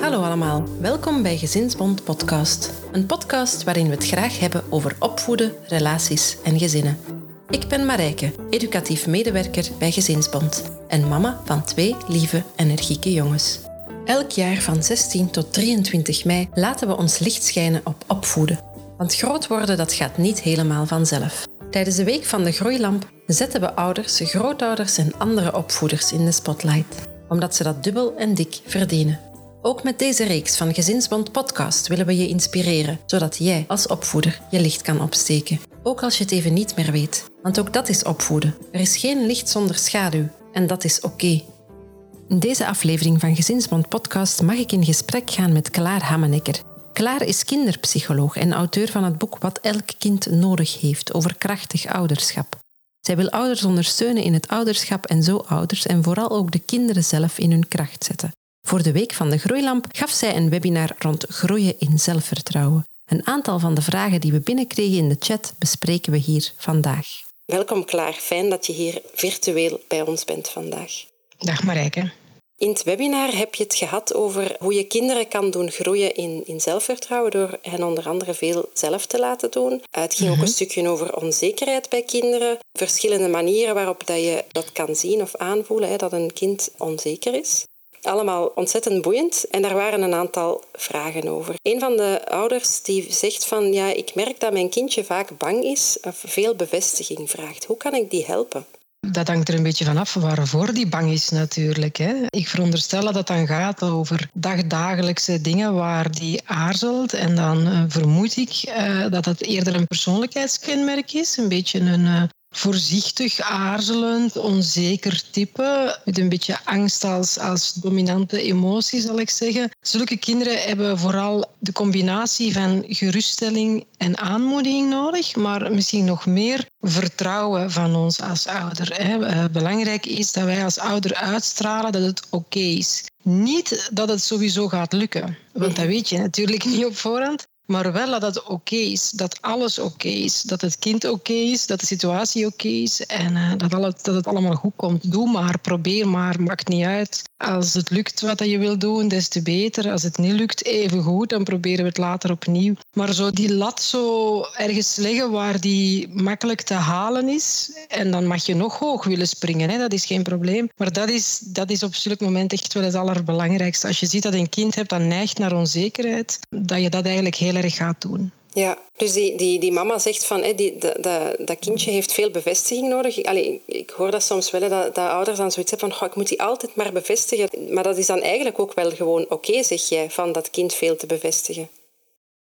Hallo allemaal, welkom bij Gezinsbond Podcast. Een podcast waarin we het graag hebben over opvoeden, relaties en gezinnen. Ik ben Marijke, educatief medewerker bij Gezinsbond en mama van twee lieve, energieke jongens. Elk jaar van 16 tot 23 mei laten we ons licht schijnen op opvoeden. Want groot worden dat gaat niet helemaal vanzelf. Tijdens de week van de groeilamp zetten we ouders, grootouders en andere opvoeders in de spotlight, omdat ze dat dubbel en dik verdienen. Ook met deze reeks van Gezinsbond Podcast willen we je inspireren, zodat jij als opvoeder je licht kan opsteken. Ook als je het even niet meer weet, want ook dat is opvoeden. Er is geen licht zonder schaduw en dat is oké. In deze aflevering van Gezinsbond Podcast mag ik in gesprek gaan met Klaar Hammenekker. Klaar is kinderpsycholoog en auteur van het boek Wat elk kind nodig heeft over krachtig ouderschap. Zij wil ouders ondersteunen in het ouderschap en zo ouders en vooral ook de kinderen zelf in hun kracht zetten. Voor de Week van de Groeilamp gaf zij een webinar rond groeien in zelfvertrouwen. Een aantal van de vragen die we binnenkregen in de chat bespreken we hier vandaag. Welkom Klaar, fijn dat je hier virtueel bij ons bent vandaag. Dag Marijke. In het webinar heb je het gehad over hoe je kinderen kan doen groeien in, in zelfvertrouwen door hen onder andere veel zelf te laten doen. Het ging ook een mhm. stukje over onzekerheid bij kinderen, verschillende manieren waarop dat je dat kan zien of aanvoelen, hè, dat een kind onzeker is allemaal ontzettend boeiend en daar waren een aantal vragen over. Een van de ouders die zegt van ja, ik merk dat mijn kindje vaak bang is of veel bevestiging vraagt. Hoe kan ik die helpen? Dat hangt er een beetje vanaf waarvoor die bang is natuurlijk. Hè. Ik veronderstel dat het dan gaat over dagdagelijkse dingen waar die aarzelt. En dan uh, vermoed ik uh, dat het eerder een persoonlijkheidskenmerk is. Een beetje een uh, voorzichtig, aarzelend, onzeker type. Met een beetje angst als, als dominante emotie, zal ik zeggen. Zulke kinderen hebben vooral de combinatie van geruststelling en aanmoediging nodig, maar misschien nog meer vertrouwen van ons als ouder. Eh, belangrijk is dat wij als ouder uitstralen dat het oké is. Niet dat het sowieso gaat lukken, want dat weet je natuurlijk niet op voorhand. Maar wel dat het oké is, dat alles oké is, dat het kind oké is, dat de situatie oké is en uh, dat, alle, dat het allemaal goed komt. Doe maar, probeer maar, maakt niet uit. Als het lukt wat je wil doen, des te beter. Als het niet lukt, even goed, dan proberen we het later opnieuw. Maar zo die lat zo ergens leggen waar die makkelijk te halen is, en dan mag je nog hoog willen springen, hè, dat is geen probleem. Maar dat is, dat is op zulk moment echt wel het allerbelangrijkste. Als je ziet dat een kind hebt dat neigt naar onzekerheid, dat je dat eigenlijk heel erg gaat doen. Ja, dus die, die, die mama zegt van hè, die, dat, dat, kindje heeft veel bevestiging nodig. Allee, ik hoor dat soms wel, dat, dat ouders dan zoiets hebben van ik moet die altijd maar bevestigen. Maar dat is dan eigenlijk ook wel gewoon oké, zeg jij, van dat kind veel te bevestigen.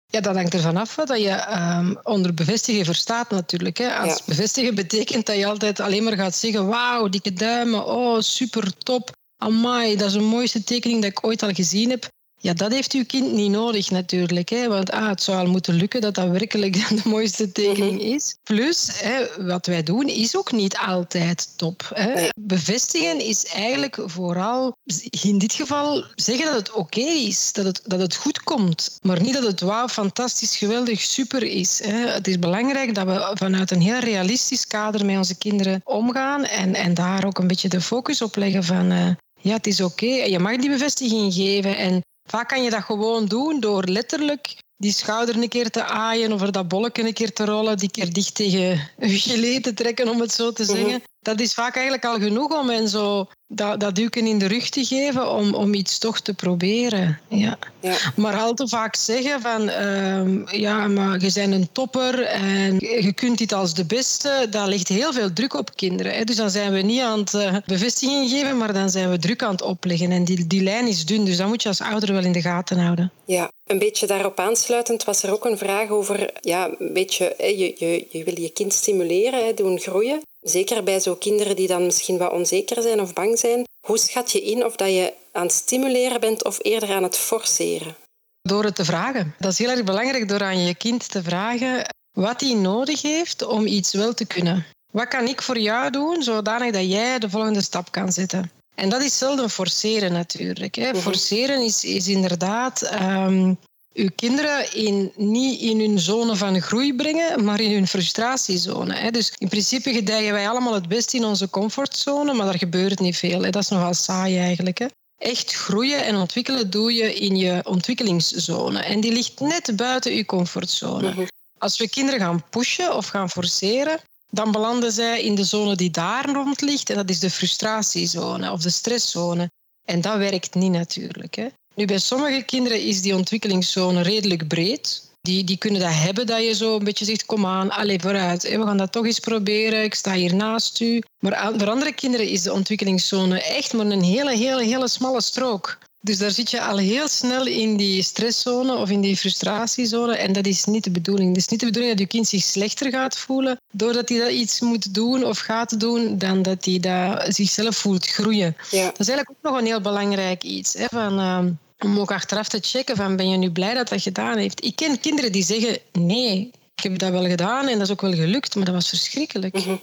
Ja, dat hangt ervan af dat je um, onder bevestigen verstaat natuurlijk. Hè. Als bevestigen betekent dat je altijd alleen maar gaat zeggen wauw, dikke duimen, oh super top, amai, dat is de mooiste tekening dat ik ooit al gezien heb. Ja, dat heeft uw kind niet nodig natuurlijk. Hè? Want ah, het zou al moeten lukken dat dat werkelijk de mooiste tekening mhm. is. Plus, hè, wat wij doen is ook niet altijd top. Hè? Bevestigen is eigenlijk vooral, in dit geval, zeggen dat het oké is. Dat het, dat het goed komt. Maar niet dat het wauw, fantastisch, geweldig, super is. Hè? Het is belangrijk dat we vanuit een heel realistisch kader met onze kinderen omgaan. En, en daar ook een beetje de focus op leggen van... Uh, ja, het is oké. Okay. Je mag die bevestiging geven. En Vaak kan je dat gewoon doen door letterlijk die schouder een keer te aaien of er dat bolletje een keer te rollen, die keer dicht tegen je geleden te trekken, om het zo te mhm. zeggen dat is vaak eigenlijk al genoeg om hen zo dat, dat in de rug te geven om, om iets toch te proberen. Ja. ja. Maar al te vaak zeggen van uh, ja, maar je bent een topper en je kunt dit als de beste, dat legt heel veel druk op kinderen. Hè. Dus dan zijn we niet aan het uh, bevestiging geven, maar dan zijn we druk aan het opleggen. En die, die lijn is dun, dus dat moet je als ouder wel in de gaten houden. Ja, een beetje daarop aansluitend was er ook een vraag over, ja, een beetje, je, je, je wil je kind stimuleren, doen groeien. Zeker bij zo kinderen die dan misschien wat onzeker zijn of bang zijn. Hoe schat je in of dat je aan het stimuleren bent of eerder aan het forceren? Door het te vragen. Dat is heel erg belangrijk door aan je kind te vragen wat hij nodig heeft om iets wel te kunnen. Wat kan ik voor jou doen zodanig dat jij de volgende stap kan zetten? En dat is zelden forceren natuurlijk. Hè. Mhm. Forceren is, is inderdaad um, uw kinderen in, niet in hun zone van groei brengen, maar in hun frustratiezone. Hè. Dus in principe gedijen wij allemaal het best in onze comfortzone, maar daar gebeurt niet veel. Hè. Dat is nogal saai eigenlijk. Hè. Echt groeien en ontwikkelen doe je in je ontwikkelingszone. En die ligt net buiten je comfortzone. Mhm. Als we kinderen gaan pushen of gaan forceren, dan belanden zij in de zone die daar rond ligt. En dat is de frustratiezone of de stresszone. En dat werkt niet natuurlijk. Hè. Nu, bij sommige kinderen is die ontwikkelingszone redelijk breed. Die, die kunnen dat hebben, dat je zo een beetje zegt, kom aan, allez, vooruit. We gaan dat toch eens proberen, ik sta hier naast u. Maar voor andere kinderen is de ontwikkelingszone echt maar een hele, hele, hele smalle strook. Dus daar zit je al heel snel in die stresszone of in die frustratiezone. En dat is niet de bedoeling. Het is niet de bedoeling dat je kind zich slechter gaat voelen doordat hij dat iets moet doen of gaat doen, dan dat hij dat zichzelf voelt groeien. Ja. Dat is eigenlijk ook nog een heel belangrijk iets. Hè, van, uh, om ook achteraf te checken van ben je nu blij dat dat gedaan heeft. Ik ken kinderen die zeggen nee, ik heb dat wel gedaan en dat is ook wel gelukt, maar dat was verschrikkelijk. Mhm.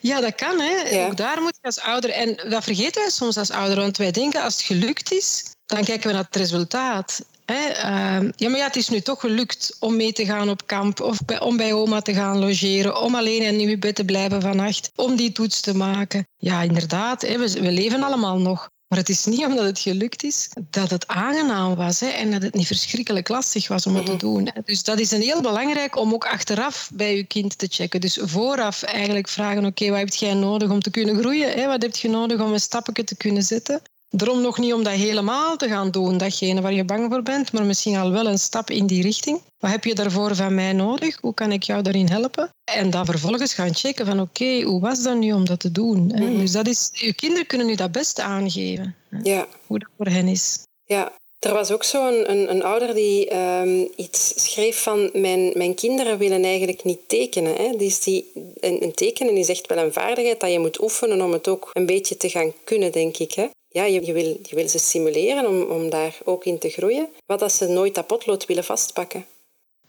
Ja, dat kan. Hè. Ook daar moet je als ouder... En dat vergeten wij soms als ouder, want wij denken als het gelukt is, dan kijken we naar het resultaat. Hè. Ehm, ja, maar ja, het is nu toch gelukt om mee te gaan op kamp of om bij oma te gaan logeren, om alleen in uw bed te blijven vannacht, om die toets te maken. Ja, inderdaad, hè, we, we leven allemaal nog. Maar het is niet omdat het gelukt is dat het aangenaam was hè, en dat het niet verschrikkelijk lastig was om het te mhm. doen. Dus dat is een heel belangrijk om ook achteraf bij je kind te checken. Dus vooraf eigenlijk vragen, oké, wat heb jij nodig om te kunnen groeien? Hè? Wat heb je nodig om een stapje te kunnen zetten? Daarom nog niet om dat helemaal te gaan doen, datgene waar je bang voor bent, maar misschien al wel een stap in die richting. Wat heb je daarvoor van mij nodig? Hoe kan ik jou daarin helpen? En dan vervolgens gaan checken van oké, hoe was dat nu om dat te doen? Mm. Dus dat is, je kinderen kunnen u dat best aangeven, ja. hoe dat voor hen is. Ja, er was ook zo'n een, een, ouder die um, iets schreef van mijn, mijn kinderen willen eigenlijk niet tekenen. Hè. Dus die, een, een tekenen is echt wel een vaardigheid dat je moet oefenen om het ook een beetje te gaan kunnen, denk ik. Hè ja, je, je, wil, je ze stimuleren om, om daar ook in te groeien. Wat als ze nooit dat potlood willen vastpakken?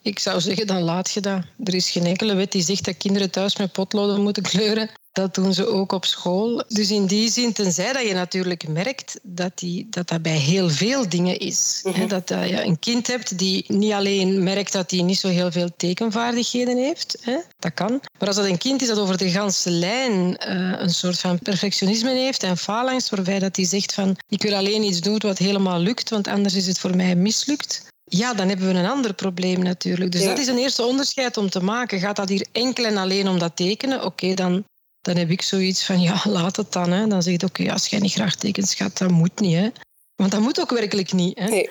Ik zou zeggen, dan laat je dat. Er is geen enkele wet die zegt dat kinderen thuis met potloden moeten kleuren. Dat doen ze ook op school. Dus in die zin, tenzij dat je natuurlijk merkt dat die, dat, dat bij heel veel dingen is. Mhm. Dat je een kind hebt die niet alleen merkt dat hij niet zo heel veel tekenvaardigheden heeft. Dat kan. Maar als dat een kind is dat over de ganse lijn uh, een soort van perfectionisme heeft en faalangst, waarbij dat hij zegt van ik wil alleen iets doen wat helemaal lukt, want anders is het voor mij mislukt. Ja, dan hebben we een ander probleem natuurlijk. Dus dat is een eerste onderscheid om te maken. Gaat dat hier enkel en alleen om dat tekenen? Oké, dan dan heb ik zoiets van, ja, laat het dan. Hè. Dan zeg je, oké, als jij niet graag tekent, schat, dat moet niet. Hè. Want dat moet ook werkelijk niet. Hè. Nee.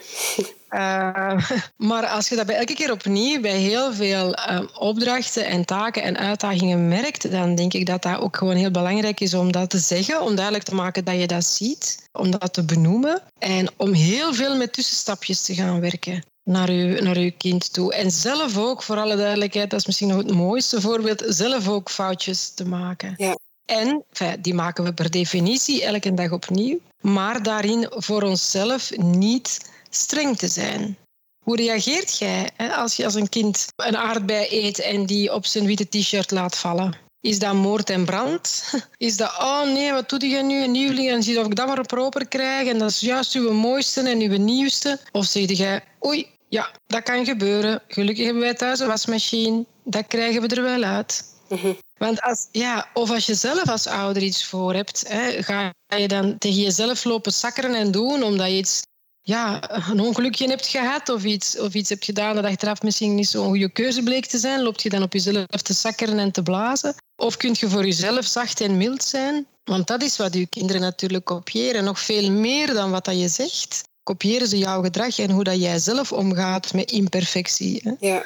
Uh, maar als je dat bij elke keer opnieuw bij heel veel uh, opdrachten en taken en uitdagingen merkt, dan denk ik dat dat ook gewoon heel belangrijk is om dat te zeggen, om duidelijk te maken dat je dat ziet, om dat te benoemen en om heel veel met tussenstapjes te gaan werken naar uw, naar uw kind toe. En zelf ook, voor alle duidelijkheid, dat is misschien nog het mooiste voorbeeld, zelf ook foutjes te maken. Ja. En die maken we per definitie elke dag opnieuw, maar daarin voor onszelf niet streng te zijn. Hoe reageert jij als je als een kind een aardbei eet en die op zijn witte t-shirt laat vallen? Is dat moord en brand? Is dat, oh nee, wat doe je nu, een nieuweling, en zie of ik dat maar proper krijg en dat is juist uw mooiste en uw nieuwste? Of zeg je, oei, ja, dat kan gebeuren. Gelukkig hebben wij thuis een wasmachine. Dat krijgen we er wel uit. Mhm. Want als, ja, of als je zelf als ouder iets voor hebt, hè, ga je dan tegen jezelf lopen sakkeren en doen omdat je iets, ja, een ongelukje hebt gehad of iets, of iets hebt gedaan dat achteraf misschien niet zo'n goede keuze bleek te zijn, loopt je dan op jezelf te sakkeren en te blazen? Of kun je voor jezelf zacht en mild zijn? Want dat is wat je kinderen natuurlijk kopiëren, nog veel meer dan wat dat je zegt kopiëren ze jouw gedrag en hoe dat jij zelf omgaat met imperfectie. Hè? Ja.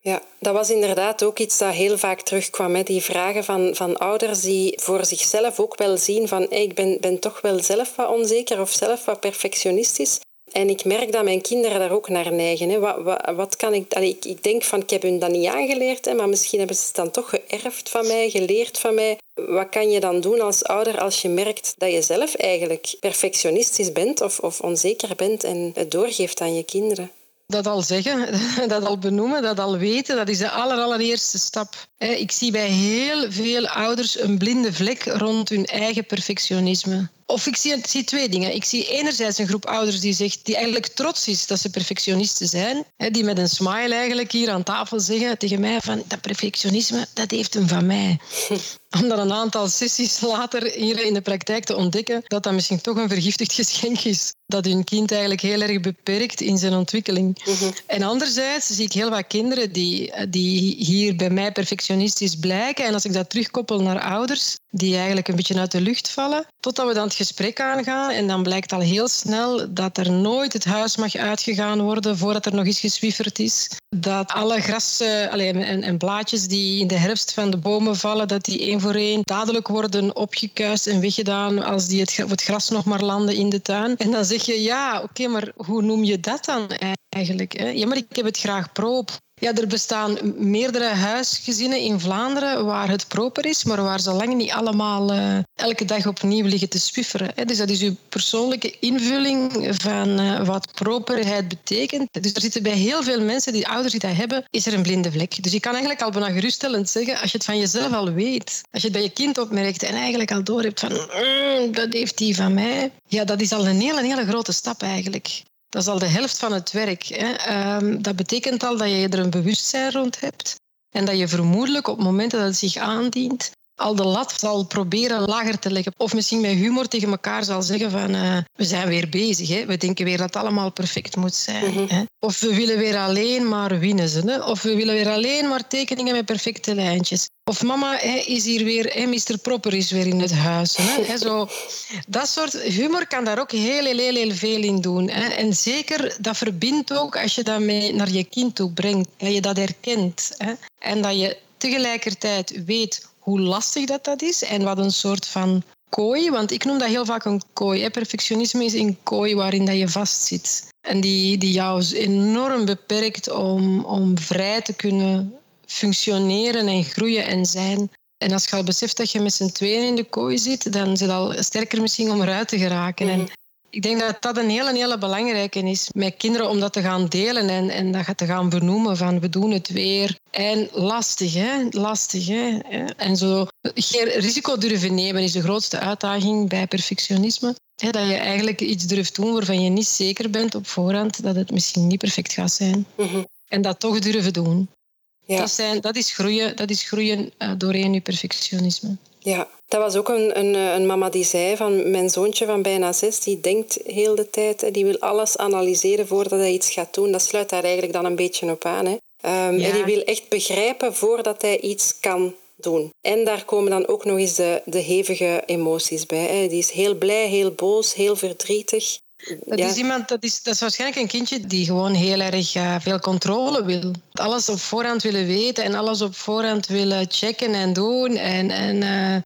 Ja, dat was inderdaad ook iets dat heel vaak terugkwam. Hè? Die vragen van, van ouders die voor zichzelf ook wel zien van ik ben, ben toch wel zelf wat onzeker of zelf wat perfectionistisch. En ik merk dat mijn kinderen daar ook naar neigen. Hè. Wat, wat, wat kan ik, ik, ik denk van, ik heb hun dat niet aangeleerd, hè, maar misschien hebben ze het dan toch geërfd van mij, geleerd van mij. Wat kan je dan doen als ouder als je merkt dat je zelf eigenlijk perfectionistisch bent of, of onzeker bent en het doorgeeft aan je kinderen? Dat al zeggen, dat al benoemen, dat al weten, dat is de allereerste stap. Ik zie bij heel veel ouders een blinde vlek rond hun eigen perfectionisme. Of ik zie, zie, twee dingen. Ik zie enerzijds een groep ouders die zegt, die eigenlijk trots is dat ze perfectionisten zijn. Hè, die met een smile eigenlijk hier aan tafel zeggen tegen mij van dat perfectionisme, dat heeft hem van mij. Om dan een aantal sessies later hier in de praktijk te ontdekken dat dat misschien toch een vergiftigd geschenk is. Dat hun kind eigenlijk heel erg beperkt in zijn ontwikkeling. Mhm. En anderzijds zie ik heel wat kinderen die, die hier bij mij perfectionistisch blijken. En als ik dat terugkoppel naar ouders, die eigenlijk een beetje uit de lucht vallen, totdat we dan het gesprek aangaan. En dan blijkt al heel snel dat er nooit het huis mag uitgegaan worden voordat er nog eens geswifferd is. Dat alle gras en, en blaadjes die in de herfst van de bomen vallen, dat die één voor één dadelijk worden opgekuist en weggedaan als die het, het gras nog maar landen in de tuin. En dan zeg je, ja, oké, maar hoe noem je dat dan eigenlijk? Hè? Ja, maar ik heb het graag proop. Ja, er bestaan meerdere huisgezinnen in Vlaanderen waar het proper is, maar waar ze lang niet allemaal uh, elke dag opnieuw liggen te swifferen. Hè. Dus dat is uw persoonlijke invulling van uh, wat properheid betekent. Dus er zitten bij heel veel mensen, die ouders die dat hebben, is er een blinde vlek. Dus je kan eigenlijk al bijna geruststellend zeggen, als je het van jezelf al weet, als je het bij je kind opmerkt en eigenlijk al doorhebt van, mm, dat heeft die van mij, ja, dat is al een hele, hele grote stap eigenlijk. Dat is al de helft van het werk. Hè. Ehm, dat betekent al dat je er een bewustzijn rond hebt en dat je vermoedelijk op momenten dat het zich aandient al de lat zal proberen lager te leggen. Of misschien met humor tegen elkaar zal zeggen van uh, we zijn weer bezig. Hè. We denken weer dat het allemaal perfect moet zijn. Mhm. hè. Of we willen weer alleen maar winnen. Ze, hè. Of we willen weer alleen maar tekeningen met perfecte lijntjes. Of mama hè, is hier weer, hè, Mr. Proper is weer in het huis. Hè. Zo, dat soort humor kan daar ook heel, heel, heel, veel in doen. Hè. En zeker, dat verbindt ook als je dat mee naar je kind toe brengt. Dat je dat herkent. Hè. En dat je tegelijkertijd weet hoe lastig dat, dat is en wat een soort van kooi, want ik noem dat heel vaak een kooi. Perfectionisme is een kooi waarin dat je vastzit. En die, die jou enorm beperkt om, om vrij te kunnen functioneren en groeien en zijn. En als je al beseft dat je met z'n tweeën in de kooi zit, dan is het al sterker misschien om eruit te geraken. En mhm. Ik denk dat dat een hele, hele belangrijke is met kinderen om dat te gaan delen en, en dat te gaan benoemen van we doen het weer. En lastig, hè? Lastig, hè? En zo geen risico durven nemen is de grootste uitdaging bij perfectionisme. dat je eigenlijk iets durft doen waarvan je niet zeker bent op voorhand dat het misschien niet perfect gaat zijn. Mhm. En dat toch durven doen. Ja. Dat, zijn, dat is groeien, dat is groeien uh, doorheen je perfectionisme. Ja, dat was ook een, een, een, mama die zei van mijn zoontje van bijna zes, die denkt heel de tijd, die wil alles analyseren voordat hij iets gaat doen. Dat sluit daar eigenlijk dan een beetje op aan. Hè. Um, En die wil echt begrijpen voordat hij iets kan doen. En daar komen dan ook nog eens de, de hevige emoties bij. Hè. Die is heel blij, heel boos, heel verdrietig. Dat is iemand, dat is, dat is waarschijnlijk een kindje die gewoon heel erg uh, veel controle wil. Alles op voorhand willen weten en alles op voorhand willen checken en doen. En, en uh,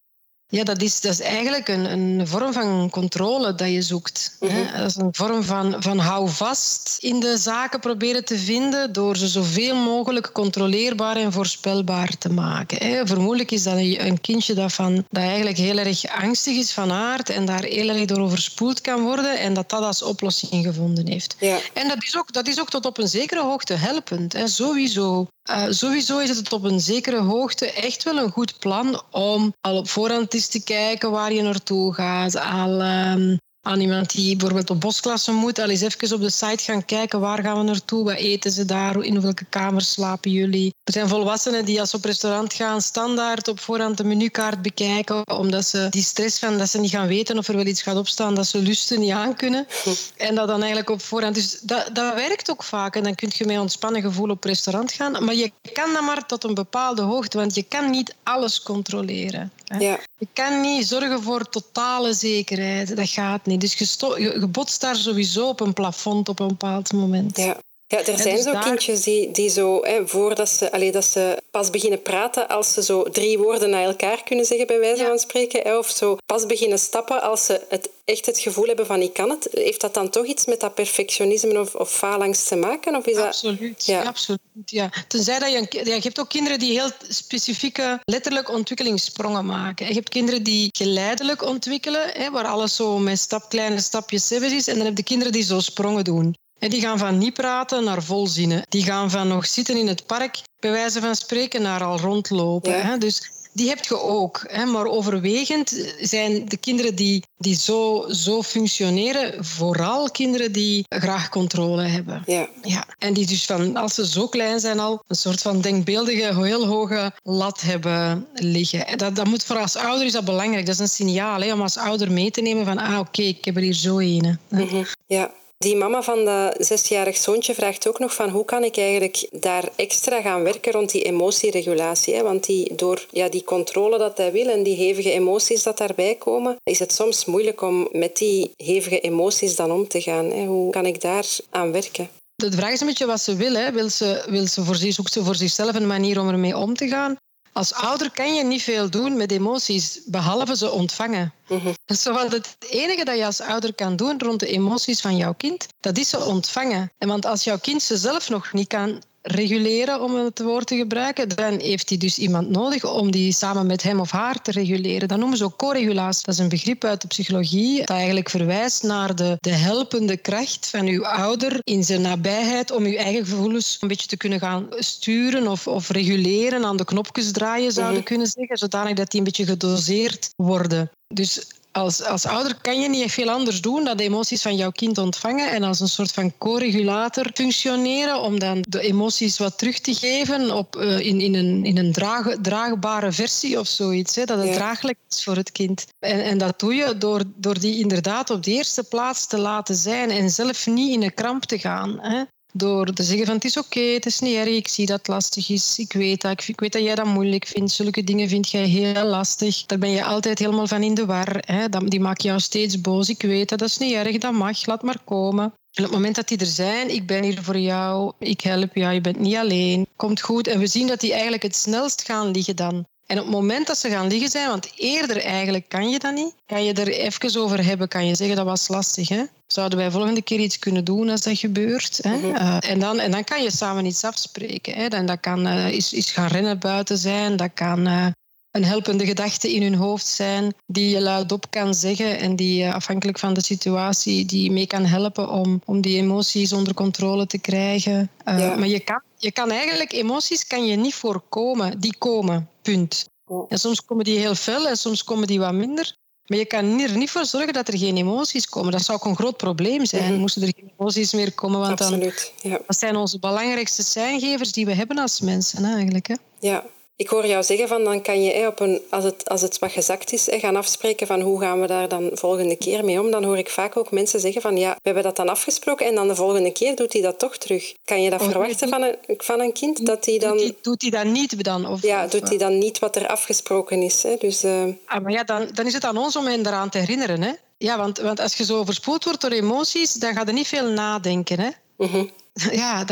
ja, dat is, dat is eigenlijk een, een vorm van controle dat je zoekt. hè? Mhm. Dat is een vorm van, van hou vast in de zaken proberen te vinden door ze zoveel mogelijk controleerbaar en voorspelbaar te maken. Hè? Vermoedelijk is dat een kindje dat, van, dat eigenlijk heel erg angstig is van aard en daar heel erg door overspoeld kan worden en dat dat als oplossing gevonden heeft. Ja. En dat is, ook, dat is ook tot op een zekere hoogte helpend, hè? sowieso. Uh, sowieso is het op een zekere hoogte echt wel een goed plan om al op voorhand eens te kijken waar je naartoe gaat. Al um, aan iemand die bijvoorbeeld op bosklassen moet, al eens even op de site gaan kijken waar gaan we naartoe, wat eten ze daar, in welke kamers slapen jullie. Er zijn volwassenen die als ze op restaurant gaan standaard op voorhand de menukaart bekijken, omdat ze die stress van dat ze niet gaan weten of er wel iets gaat opstaan, dat ze lusten niet aan kunnen. En dat dan eigenlijk op voorhand. Dus dat, dat werkt ook vaak en dan kun je met ontspannen gevoel op restaurant gaan. Maar je kan dat maar tot een bepaalde hoogte, want je kan niet alles controleren. Ja. Je kan niet zorgen voor totale zekerheid. Dat gaat niet. Dus je, je botst daar sowieso op een plafond op een bepaald moment. Ja. Ja, er zijn dus zo kindjes die, die zo, hè, voordat ze, allee, dat ze pas beginnen praten als ze zo drie woorden naar elkaar kunnen zeggen, bij wijze van spreken. Hè, of zo pas beginnen stappen als ze het, echt het gevoel hebben van ik kan het. Heeft dat dan toch iets met dat perfectionisme of, of faalangst te maken? Of is absoluut, dat... ja. absoluut. Ja. Tenzij dat je, je hebt ook kinderen die heel specifieke letterlijk ontwikkelingssprongen maken. Je hebt kinderen die geleidelijk ontwikkelen, hè, waar alles zo met stap, kleine stapjes is. En dan heb je kinderen die zo sprongen doen. En die gaan van niet praten naar volzinnen. Die gaan van nog zitten in het park, bij wijze van spreken, naar al rondlopen. Hè? Dus die heb je ook. Hè, maar overwegend zijn de kinderen die, die zo, zo functioneren, vooral kinderen die graag controle hebben. Ja. Ja. En die dus van, als ze zo klein zijn al, een soort van denkbeeldige, heel hoge lat hebben liggen. En dat, dat moet voor als ouder is dat belangrijk. Dat is een signaal hè, om als ouder mee te nemen van, ah oké, ik heb er hier zo een. Mhm. Ja, die mama van dat zesjarig zoontje vraagt ook nog van hoe kan ik eigenlijk daar extra gaan werken rond die emotieregulatie. Hè? Want die, door ja, die controle dat hij wil en die hevige emoties dat daarbij komen, is het soms moeilijk om met die hevige emoties dan om te gaan. Hè? Hoe kan ik daar aan werken? De vraag is een beetje wat ze wil. Wil ze, wil ze voor, zoekt ze voor zichzelf een manier om ermee om te gaan? Als ouder kan je niet veel doen met emoties, behalve ze ontvangen. Mm het enige dat je als ouder kan doen rond de emoties van jouw kind, dat is ze ontvangen. En want als jouw kind ze zelf nog niet kan reguleren, om het woord te gebruiken, dan heeft hij dus iemand nodig om die samen met hem of haar te reguleren. Dat noemen ze ook co-regulatie. Dat is een begrip uit de psychologie dat eigenlijk verwijst naar de, de helpende kracht van uw ouder in zijn nabijheid om uw eigen gevoelens een beetje te kunnen gaan sturen of, of reguleren, aan de knopjes draaien zouden mhm. kunnen zeggen, zodanig dat die een beetje gedoseerd worden. Dus als, als ouder kan je niet veel anders doen dan de emoties van jouw kind ontvangen en als een soort van co-regulator functioneren om dan de emoties wat terug te geven op, uh, in, in een, in een draag, draagbare versie of zoiets. Hè, dat het draaglijk is voor het kind. En, en dat doe je door, door die inderdaad op de eerste plaats te laten zijn en zelf niet in een kramp te gaan. Hè. Door te zeggen van het is oké, het is niet erg, ik zie dat het lastig is, ik weet dat, ik weet dat jij dat moeilijk vindt, zulke dingen vind jij heel lastig. Daar ben je altijd helemaal van in de war. Hè? Die maken jou steeds boos, ik weet dat, dat is niet erg, dat mag, laat maar komen. En op het moment dat die er zijn, ik ben hier voor jou, ik help jou, je bent niet alleen, komt goed. En we zien dat die eigenlijk het snelst gaan liggen dan. En op het moment dat ze gaan liggen zijn, want eerder eigenlijk kan je dat niet, kan je er even over hebben, kan je zeggen dat was lastig. Hè? Zouden wij volgende keer iets kunnen doen als dat gebeurt? Hè? Mhm. Eh, en, dan, en dan kan je samen iets afspreken. Hè? En dat kan uh, is gaan rennen buiten zijn, dat kan uh, een helpende gedachte in hun hoofd zijn die je luidop kan zeggen en die afhankelijk van de situatie die mee kan helpen om, om die emoties onder controle te krijgen. Maar je kan, je kan eigenlijk, emoties kan je niet voorkomen, die komen. Punt. En soms komen die heel fel en soms komen die wat minder. Maar je kan er niet voor zorgen dat er geen emoties komen. Dat zou ook een groot probleem zijn. Mm Moesten er geen emoties meer komen, want Absoluut, dan, ja. dat zijn onze belangrijkste zijngevers die we hebben als mensen eigenlijk. Hè? Ja, ik hoor jou zeggen van dan kan je op een, als, het, als het wat gezakt is, gaan afspreken van hoe gaan we daar dan volgende keer mee om. Dan hoor ik vaak ook mensen zeggen van ja, we hebben dat dan afgesproken en dan de volgende keer doet hij dat toch terug. Kan je dat oh, verwachten van een, van een kind? Dat hij dan... Doet hij dat niet dan? Of, ja, doet hij dan niet wat er afgesproken is. Hè? Dus, uh... ah, maar ja, dan, dan is het aan ons om hen eraan te herinneren. Hè? Ja, want, want als je zo overspoeld wordt door emoties, dan ga je niet veel nadenken. Hè? Mm ja,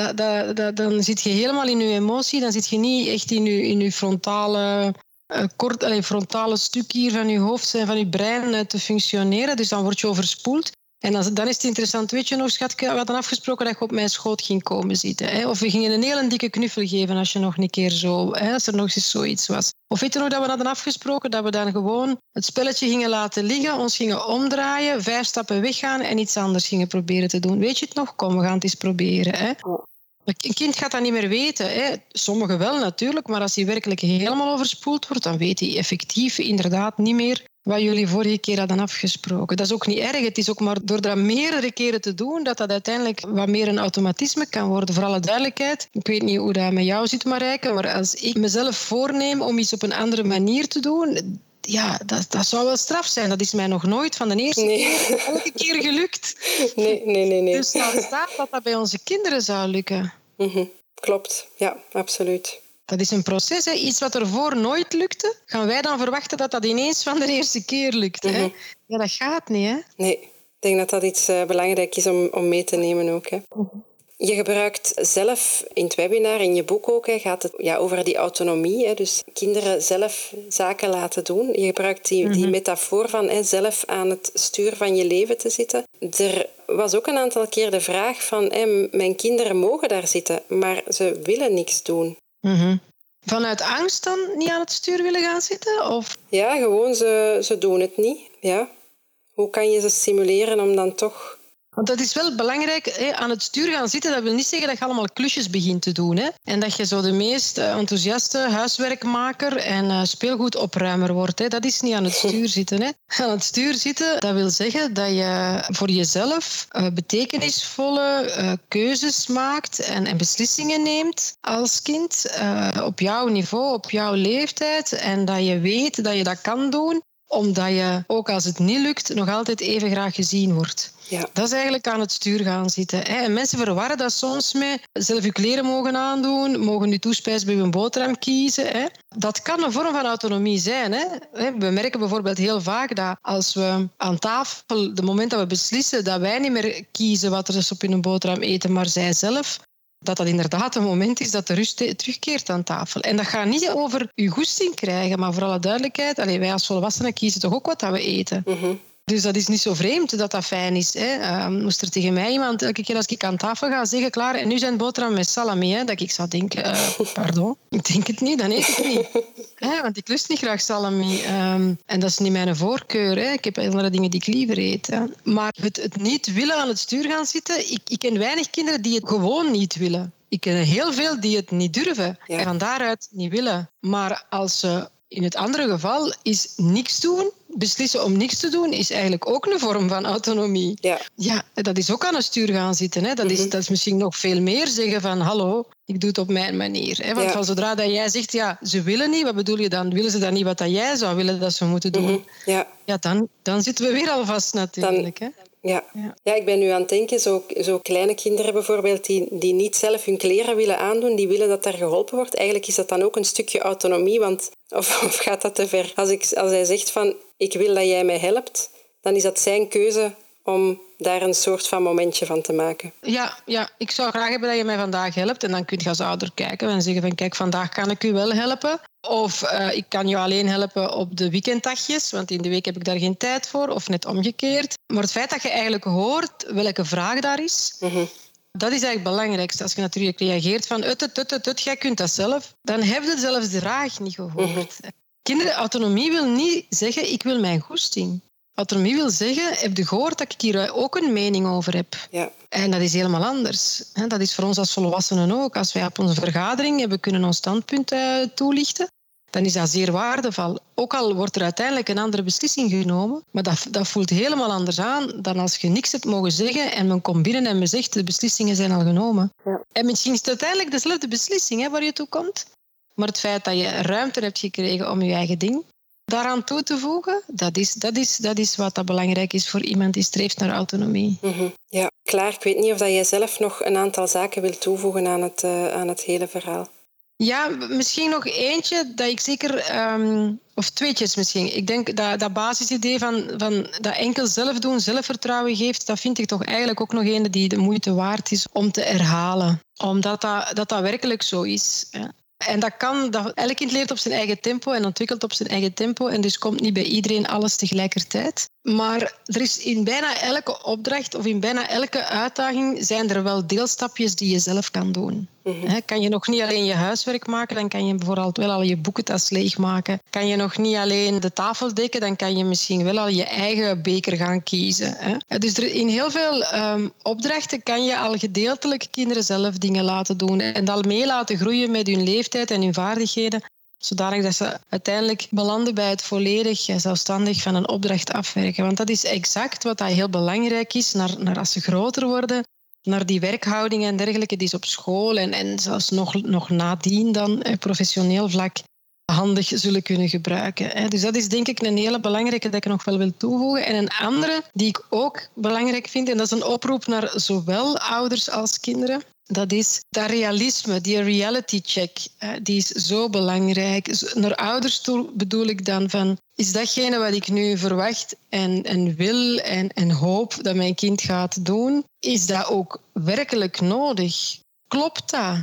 dan zit je helemaal in je emotie. Dan zit je niet echt in je, in je frontale, uh, kort, allez, frontale stuk hier van je hoofd en van je brein uh, te functioneren. Dus dan word je overspoeld. En dan, dan is het interessant, weet je nog, schatje, we hadden afgesproken dat je op mijn schoot ging komen zitten. Hè? Of we gingen een hele dikke knuffel geven als je nog een keer zo, hè, als er nog eens zoiets was. Of weet je nog dat we hadden afgesproken dat we dan gewoon het spelletje gingen laten liggen, ons gingen omdraaien, vijf stappen weggaan en iets anders gingen proberen te doen. Weet je het nog? Kom, we gaan het eens proberen. Hè? Een kind gaat dat niet meer weten. Hè. Sommigen wel natuurlijk, maar als hij werkelijk helemaal overspoeld wordt, dan weet hij effectief inderdaad niet meer wat jullie vorige keer hadden afgesproken. Dat is ook niet erg. Het is ook maar door dat meerdere keren te doen dat dat uiteindelijk wat meer een automatisme kan worden. Voor alle duidelijkheid, ik weet niet hoe dat met jou zit, Marijke, maar als ik mezelf voorneem om iets op een andere manier te doen, ja, dat, dat zou wel straf zijn. Dat is mij nog nooit van de eerste nee. keer elke keer gelukt. Nee, nee, nee. nee. Dus dan staat dat dat bij onze kinderen zou lukken. Mm Klopt, ja, absoluut. Dat is een proces. Hè. Iets wat ervoor nooit lukte, gaan wij dan verwachten dat dat ineens van de eerste keer lukt. hè? Mhm. Ja, dat gaat niet. Hè? Nee, ik denk dat dat iets uh, belangrijk is om, om mee te nemen ook. Hè. Mhm. Je gebruikt zelf in het webinar, in je boek ook, hè, gaat het ja, over die autonomie. Hè, dus kinderen zelf zaken laten doen. Je gebruikt die, die mhm. metafoor van hè, zelf aan het stuur van je leven te zitten. Er was ook een aantal keer de vraag van hè, mijn kinderen mogen daar zitten, maar ze willen niks doen. Mhm. Vanuit angst dan niet aan het stuur willen gaan zitten? Of? Ja, gewoon ze, ze doen het niet. Ja. Hoe kan je ze stimuleren om dan toch Want dat is wel belangrijk. Hè? Aan het stuur gaan zitten, dat wil niet zeggen dat je allemaal klusjes begint te doen. Hè? En dat je zo de meest eh, enthousiaste huiswerkmaker en uh, speelgoedopruimer wordt. Hè? Dat is niet aan het stuur zitten. Hè? Aan het stuur zitten, dat wil zeggen dat je voor jezelf uh, betekenisvolle keuzes maakt en, en, beslissingen neemt als kind. op jouw niveau, op jouw leeftijd. En dat je weet dat je dat kan doen omdat je, ook als het niet lukt, nog altijd even graag gezien wordt. Ja. Dat is eigenlijk aan het stuur gaan zitten. En mensen verwarren dat soms met zelf je kleren mogen aandoen, mogen je toespijs bij een boterham kiezen. Dat kan een vorm van autonomie zijn. We merken bijvoorbeeld heel vaak dat als we aan tafel, de moment dat we beslissen dat wij niet meer kiezen wat er is op hun boterham eten, maar zij zelf, dat dat inderdaad een moment is dat de rust terugkeert aan tafel. En dat gaat niet over je goesting krijgen, maar voor alle duidelijkheid, allee, wij als volwassenen kiezen toch ook wat dat we eten. Mhm. Dus dat is niet zo vreemd dat dat fijn is. Hè. Uh, moest er tegen mij iemand elke keer als ik aan tafel ga zeggen, klaar, en nu zijn boterham met salami, hè, dat ik zou denken, uh, pardon, ik denk het niet, dan eet ik het niet. hè, want ik lust niet graag salami. Um, en dat is niet mijn voorkeur. Hè. Ik heb andere dingen die ik liever eet. Hè. Maar het, het, niet willen aan het stuur gaan zitten, ik, ik ken weinig kinderen die het gewoon niet willen. Ik ken heel veel die het niet durven en van daaruit niet willen. Maar als ze in het andere geval is niks doen, beslissen om niks te doen, is eigenlijk ook een vorm van autonomie. Ja, ja dat is ook aan het stuur gaan zitten. Hè. Dat, is, mhm. dat is misschien nog veel meer zeggen van hallo, ik doe het op mijn manier. Hè. Want van zodra dat jij zegt, ja, ze willen niet, wat bedoel je dan? Willen ze dan niet wat dat jij zou willen dat ze moeten doen? Mhm. Ja, ja dan, dan zitten we weer al vast natuurlijk. hè. Ja. ja. ik ben nu aan het denken, zo, zo kleine kinderen bijvoorbeeld, die, die niet zelf hun kleren willen aandoen, die willen dat daar geholpen wordt. Eigenlijk is dat dan ook een stukje autonomie, want of, of gaat dat te ver? Als, ik, als hij zegt van, ik wil dat jij mij helpt, dan is dat zijn keuze om daar een soort van momentje van te maken. Ja, ja, ik zou graag hebben dat je mij vandaag helpt. En dan kun je als ouder kijken en zeggen van kijk, vandaag kan ik u wel helpen. Of uh, ik kan je alleen helpen op de weekenddagjes, want in de week heb ik daar geen tijd voor. Of net omgekeerd. Maar het feit dat je eigenlijk hoort welke vraag daar is, mm dat is eigenlijk het belangrijkste. Als je natuurlijk reageert van ut, ut, ut, ut, jij kunt dat zelf, dan heb je zelfs de vraag niet gehoord. Mm Kinderen, autonomie wil niet zeggen ik wil mijn goesting. Autonomie wil zeggen, heb je gehoord dat ik hier ook een mening over heb? Ja. En dat is helemaal anders. Dat is voor ons als volwassenen ook. Als wij op onze vergadering hebben kunnen ons standpunt eh, toelichten, dan is dat zeer waardevol. Ook al wordt er uiteindelijk een andere beslissing genomen, maar dat, dat voelt helemaal anders aan dan als je niks hebt mogen zeggen en men komt binnen en men zegt de beslissingen zijn al genomen. Ja. En misschien is het uiteindelijk dezelfde beslissing hè, waar je toe komt, maar het feit dat je ruimte hebt gekregen om je eigen ding daaraan toe te voegen, dat is, dat is, dat is wat dat belangrijk is voor iemand die streeft naar autonomie. Mhm. Ja, klaar. Ik weet niet of dat jij zelf nog een aantal zaken wilt toevoegen aan het, uh, aan het hele verhaal. Ja, misschien nog eentje dat ik zeker, um, of tweetjes misschien. Ik denk dat dat basisidee van, van dat enkel zelf doen, zelfvertrouwen geeft, dat vind ik toch eigenlijk ook nog een die de moeite waard is om te herhalen. Omdat dat, dat, dat werkelijk zo is. En dat kan, dat, elk kind leert op zijn eigen tempo en ontwikkelt op zijn eigen tempo. En dus komt niet bij iedereen alles tegelijkertijd. Maar er is in bijna elke opdracht of in bijna elke uitdaging zijn er wel deelstapjes die je zelf kan doen. Mhm. Kan je nog niet alleen je huiswerk maken, dan kan je bijvoorbeeld wel al je boekentas leegmaken. Kan je nog niet alleen de tafel dekken, dan kan je misschien wel al je eigen beker gaan kiezen. Dus er, in heel veel ehm, opdrachten kan je al gedeeltelijk kinderen zelf dingen laten doen en dat mee laten groeien met hun leeftijd en hun vaardigheden zodanig dat ze uiteindelijk belanden bij het volledig zelfstandig van een opdracht afwerken. Want dat is exact wat dat heel belangrijk is naar, naar als ze groter worden, naar die werkhouding en dergelijke die ze op school en, en zelfs nog, nog nadien dan eh, professioneel vlak handig zullen kunnen gebruiken. Dus dat is denk ik een hele belangrijke dat ik nog wel wil toevoegen. En een andere die ik ook belangrijk vind, en dat is een oproep naar zowel ouders als kinderen, dat is dat realisme, die reality check, die is zo belangrijk. Naar ouders toe bedoel ik dan van, is datgene wat ik nu verwacht en, en wil en, en hoop dat mijn kind gaat doen, is dat ook werkelijk nodig? Klopt dat?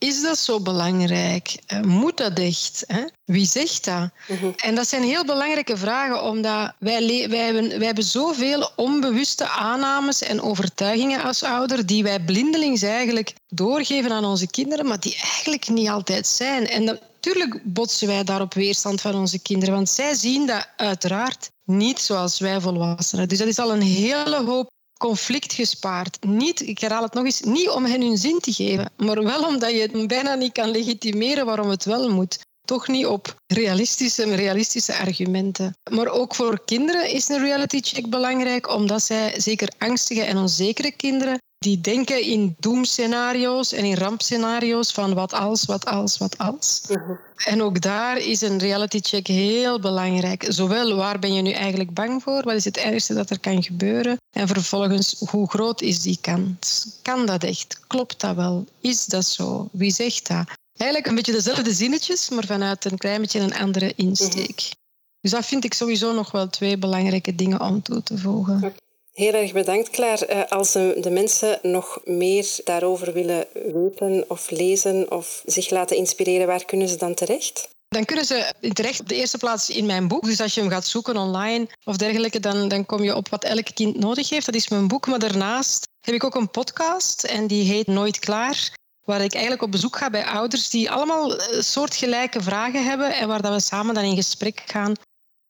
Is dat zo belangrijk? Eh, moet dat echt? Wie zegt dat? Mhm. En dat zijn heel belangrijke vragen, omdat wij, wij, hebben, wij hebben zoveel onbewuste aannames en overtuigingen als ouder, die wij blindelings eigenlijk doorgeven aan onze kinderen, maar die eigenlijk niet altijd zijn. En natuurlijk botsen wij daarop weerstand van onze kinderen, want zij zien dat uiteraard niet zoals wij volwassenen. Dus dat is al een hele hoop conflict gespaard. Niet, ik herhaal het nog eens, niet om hen hun zin te geven, maar wel omdat je bijna niet kan legitimeren waarom het wel moet. Toch niet op realistische, realistische argumenten. Maar ook voor kinderen is een reality check belangrijk, omdat zij, zeker angstige en onzekere kinderen, die denken in doemscenario's en in rampscenario's van wat als, wat als, wat als. En ook daar is een reality check heel belangrijk. Zowel waar ben je nu eigenlijk bang voor, wat is het ergste dat er kan gebeuren, en vervolgens hoe groot is die kans? Kan dat echt? Klopt dat wel? Is dat zo? Wie zegt dat? Eigenlijk een beetje dezelfde zinnetjes, maar vanuit een klein beetje een andere insteek. Dus dat vind ik sowieso nog wel twee belangrijke dingen om toe te voegen. Heel erg bedankt, Klaar. Eh, als de mensen nog meer daarover willen weten of lezen of zich laten inspireren, waar kunnen ze dan terecht? Dan kunnen ze terecht op de eerste plaats in mijn boek. Dus als je hem gaat zoeken online of dergelijke, dan, dan kom je op wat elk kind nodig heeft. Dat is mijn boek. Maar daarnaast heb ik ook een podcast en die heet Nooit Klaar. Waar ik eigenlijk op bezoek ga bij ouders die allemaal eh, soortgelijke vragen hebben en waar dat we samen dan in gesprek gaan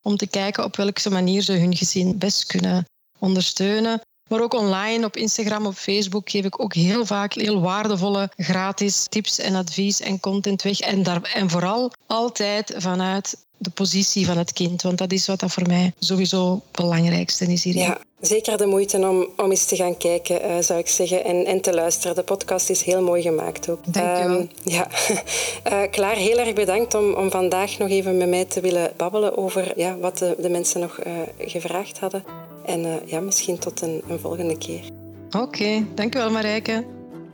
om te kijken op welke manier ze hun gezin best kunnen ondersteunen. Maar ook online, op Instagram, op Facebook geef ik ook heel vaak heel waardevolle gratis tips en advies en content weg. En, daar, en vooral altijd vanuit de positie van het kind. Want dat is wat dat voor mij sowieso het belangrijkste is hierin. Ja, zeker de moeite om, om eens te gaan kijken, uh, zou ik zeggen. En, en te luisteren. De podcast is heel mooi gemaakt ook. Dank je wel. Um, ja. Uh, Klaar, heel erg bedankt om, om vandaag nog even met mij te willen babbelen over ja, wat de, de mensen nog uh, gevraagd hadden. En uh, ja, misschien tot een, een volgende keer. Oké, okay, dankjewel Marijke.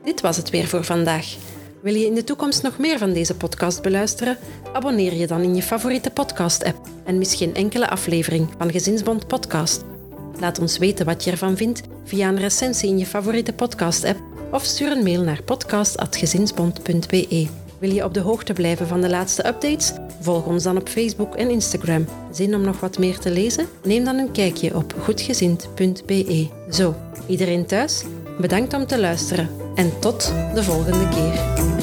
Dit was het weer voor vandaag. Wil je in de toekomst nog meer van deze podcast beluisteren? Abonneer je dan in je favoriete podcast-app en mis geen enkele aflevering van Gezinsbond Podcast. Laat ons weten wat je ervan vindt via een recensie in je favoriete podcast-app of stuur een mail naar podcast.gezinsbond.be. Wil je op de hoogte blijven van de laatste updates? Volg ons dan op Facebook en Instagram. Zin om nog wat meer te lezen? Neem dan een kijkje op goedgezind.be. Zo, iedereen thuis? Bedankt om te luisteren en tot de volgende keer.